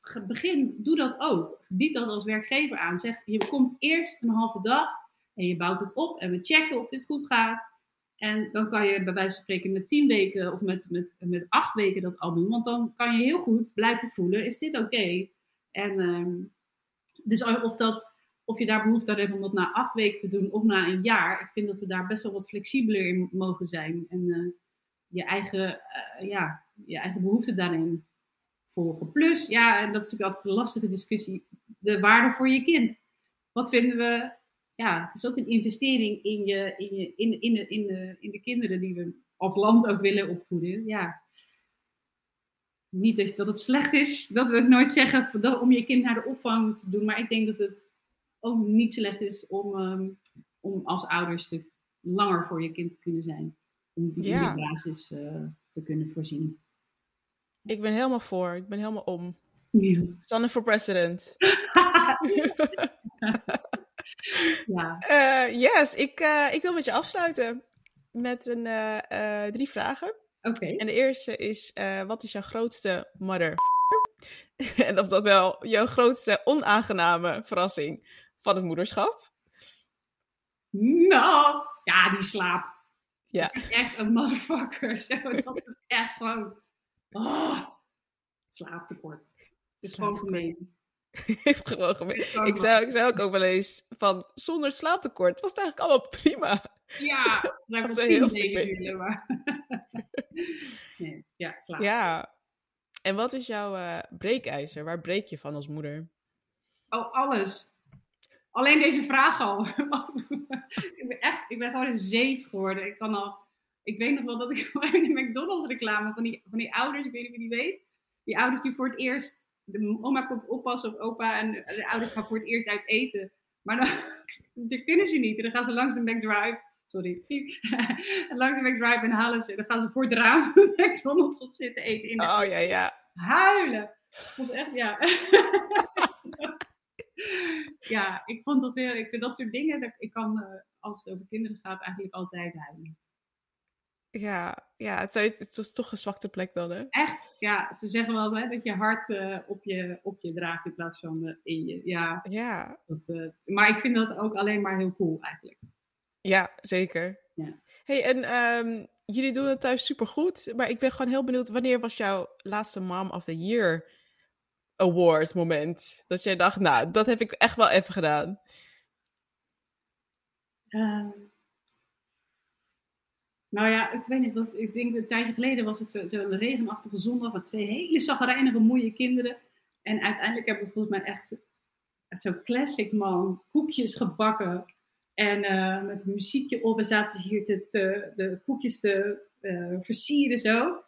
het begin, doe dat ook. Bied dat als werkgever aan. Zeg, je komt eerst een halve dag en je bouwt het op en we checken of dit goed gaat. En dan kan je bij wijze van spreken met tien weken of met, met, met acht weken dat al doen. Want dan kan je heel goed blijven voelen, is dit oké? En ehm, dus of, dat, of je daar behoefte aan hebt om dat na acht weken te doen of na een jaar. Ik vind dat we daar best wel wat flexibeler in mogen zijn. En eh, je, eigen, uh, ja, je eigen behoefte daarin volgen. Plus, ja, en dat is natuurlijk altijd een lastige discussie, de waarde voor je kind. Wat vinden we ja, het is ook een investering in, je, in, je, in, in, de, in, de, in de kinderen die we op land ook willen opvoeden. Ja. Niet dat, het slecht is, dat we het nooit zeggen om je kind naar de opvang te doen. Maar ik denk dat het ook niet slecht is om, um, om als ouders te, langer voor je kind te kunnen zijn. Om die ja. basis uh, te kunnen voorzien. Ik ben helemaal voor. Ik ben helemaal om. Ja. Sanne voor president. ja. Uh, yes, ik, uh, ik wil met je afsluiten met een, drie vragen. Oké. Okay. En de eerste is, wat is jouw grootste mother En of dat wel jouw grootste onaangename verrassing van het moederschap? Nou, ja, die slaap. Ja. Echt een motherfucker. Zo, dat is echt gewoon... Oh, slaaptekort. Het is gewoon gemeen. is gewoon gemeen. Ik zei, ik zei ook, ook wel eens van zonder slaaptekort was het eigenlijk allemaal prima. Ja, dat is heel tien maar. nee, ja, slaap. Ja. En wat is jouw uh, breekijzer? Waar breek je van als moeder? Oh, alles. Alleen deze vraag al. ik, ben echt, ik ben gewoon een zeef geworden. Ik kan al, ik weet nog wel dat ik in de McDonald's reclame van die, van die ouders, ik weet niet wie die weet, die ouders die voor het eerst de oma komt oppassen op opa en de ouders gaan voor het eerst uit eten. Maar dan, dat kunnen ze niet. En dan gaan ze langs de McDrive. Sorry. langs de McDrive en halen ze. Dan gaan ze voor het raam McDonald's op zitten eten. In oh ja, ja. Huilen. Dat echt, ja. Ja, ik vond dat heel. Ik vind dat soort dingen. Dat, ik kan, uh, als het over kinderen gaat, eigenlijk altijd huilen. Ja, ja het, is, het is toch een zwakte plek dan, hè? Echt? Ja, ze zeggen wel hè, dat je hart uh, op, je, op je draagt in plaats van uh, in je. Ja. ja. Dat, maar ik vind dat ook alleen maar heel cool eigenlijk. Ja, zeker. Ja. hey, en um, jullie doen het thuis supergoed. Maar ik ben gewoon heel benieuwd, wanneer was jouw laatste Mom of the Year Award moment? Dat jij dacht, nou, dat heb ik echt wel even gedaan. Uh, nou ja, ik weet niet, wat, ik denk een tijdje geleden was het zo'n zo regenachtige zondag met twee hele zagrijnige, mooie kinderen. En uiteindelijk hebben we volgens mij echt zo'n classic man, koekjes gebakken. En uh, met een muziekje op en zaten ze hier te, de koekjes te uh, versieren zo.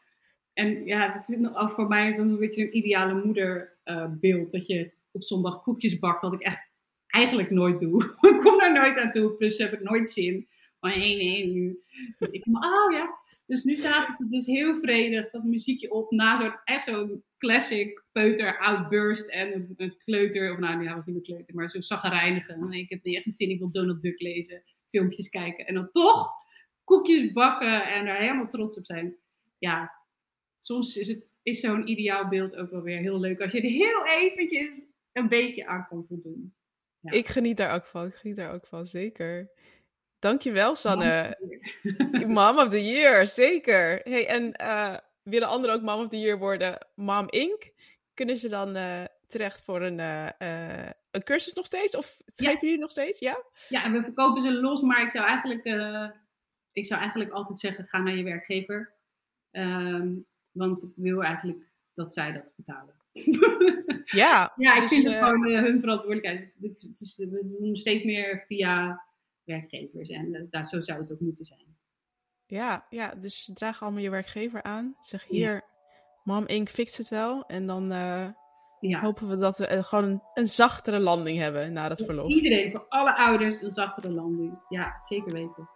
En ja, dat is nog, voor mij een beetje een ideale moederbeeld. Uh, dat je op zondag koekjes bakt, wat ik echt eigenlijk nooit doe. ik kom daar nooit aan toe, plus heb ik nooit zin. Maar nee, nee, nu. Ik, oh ja. Dus nu zaten ze dus heel vredig dat muziekje op na zo'n echt zo'n classic peuter outburst en een, kleuter, of nou, hij was niet een kleuter, maar zo zaggerijnige. Ik heb niet echt zin, ik wil Donald Duck lezen, filmpjes kijken en dan toch koekjes bakken en daar helemaal trots op zijn. Ja, soms is, het, is zo'n ideaal beeld ook wel weer heel leuk als je er heel eventjes een beetje aan kan voldoen. Ja. Ik geniet daar ook van, ik geniet daar ook van, zeker. Dankjewel, Sanne. Mom of the Year, zeker. Hey, en uh, willen anderen ook Mom of the Year worden? Mom Inc. Kunnen ze dan uh, terecht voor een, uh, een cursus nog steeds? Of geven ja. jullie nog steeds? Ja? ja, en we verkopen ze los, maar ik zou eigenlijk, ik zou eigenlijk altijd zeggen: ga naar je werkgever. Um, want ik wil eigenlijk dat zij dat betalen. ja, ja, ik dus, vind het gewoon hun verantwoordelijkheid. Het is, we doen steeds meer via werkgevers. En uh, daar, zo zou het ook moeten zijn. Ja, ja, dus draag allemaal je werkgever aan. Zeg hier, ja. Mam Inc. fixt het wel. En dan uh, ja. hopen we dat we gewoon een, een, zachtere landing hebben na dat verlof. Iedereen, voor alle ouders, een zachtere landing. Ja, zeker weten.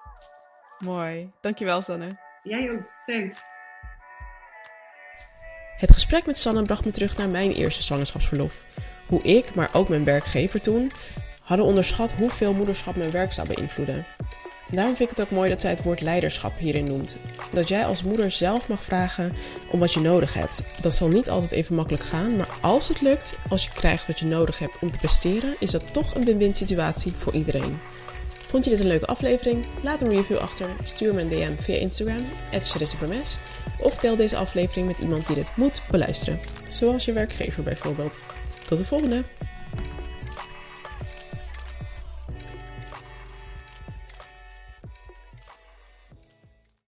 Mooi. Dankjewel, Sanne. Jij ook. Thanks. Het gesprek met Sanne bracht me terug naar mijn eerste zwangerschapsverlof. Hoe ik, maar ook mijn werkgever toen, hadden onderschat hoeveel moederschap mijn werk zou beïnvloeden. Daarom vind ik het ook mooi dat zij het woord leiderschap hierin noemt. Dat jij als moeder zelf mag vragen om wat je nodig hebt. Dat zal niet altijd even makkelijk gaan, maar als het lukt, als je krijgt wat je nodig hebt om te presteren, is dat toch een win-win situatie voor iedereen. Vond je dit een leuke aflevering? Laat een review achter, stuur me een DM via Instagram, @charissapromes, of deel deze aflevering met iemand die dit moet beluisteren, zoals je werkgever bijvoorbeeld. Tot de volgende!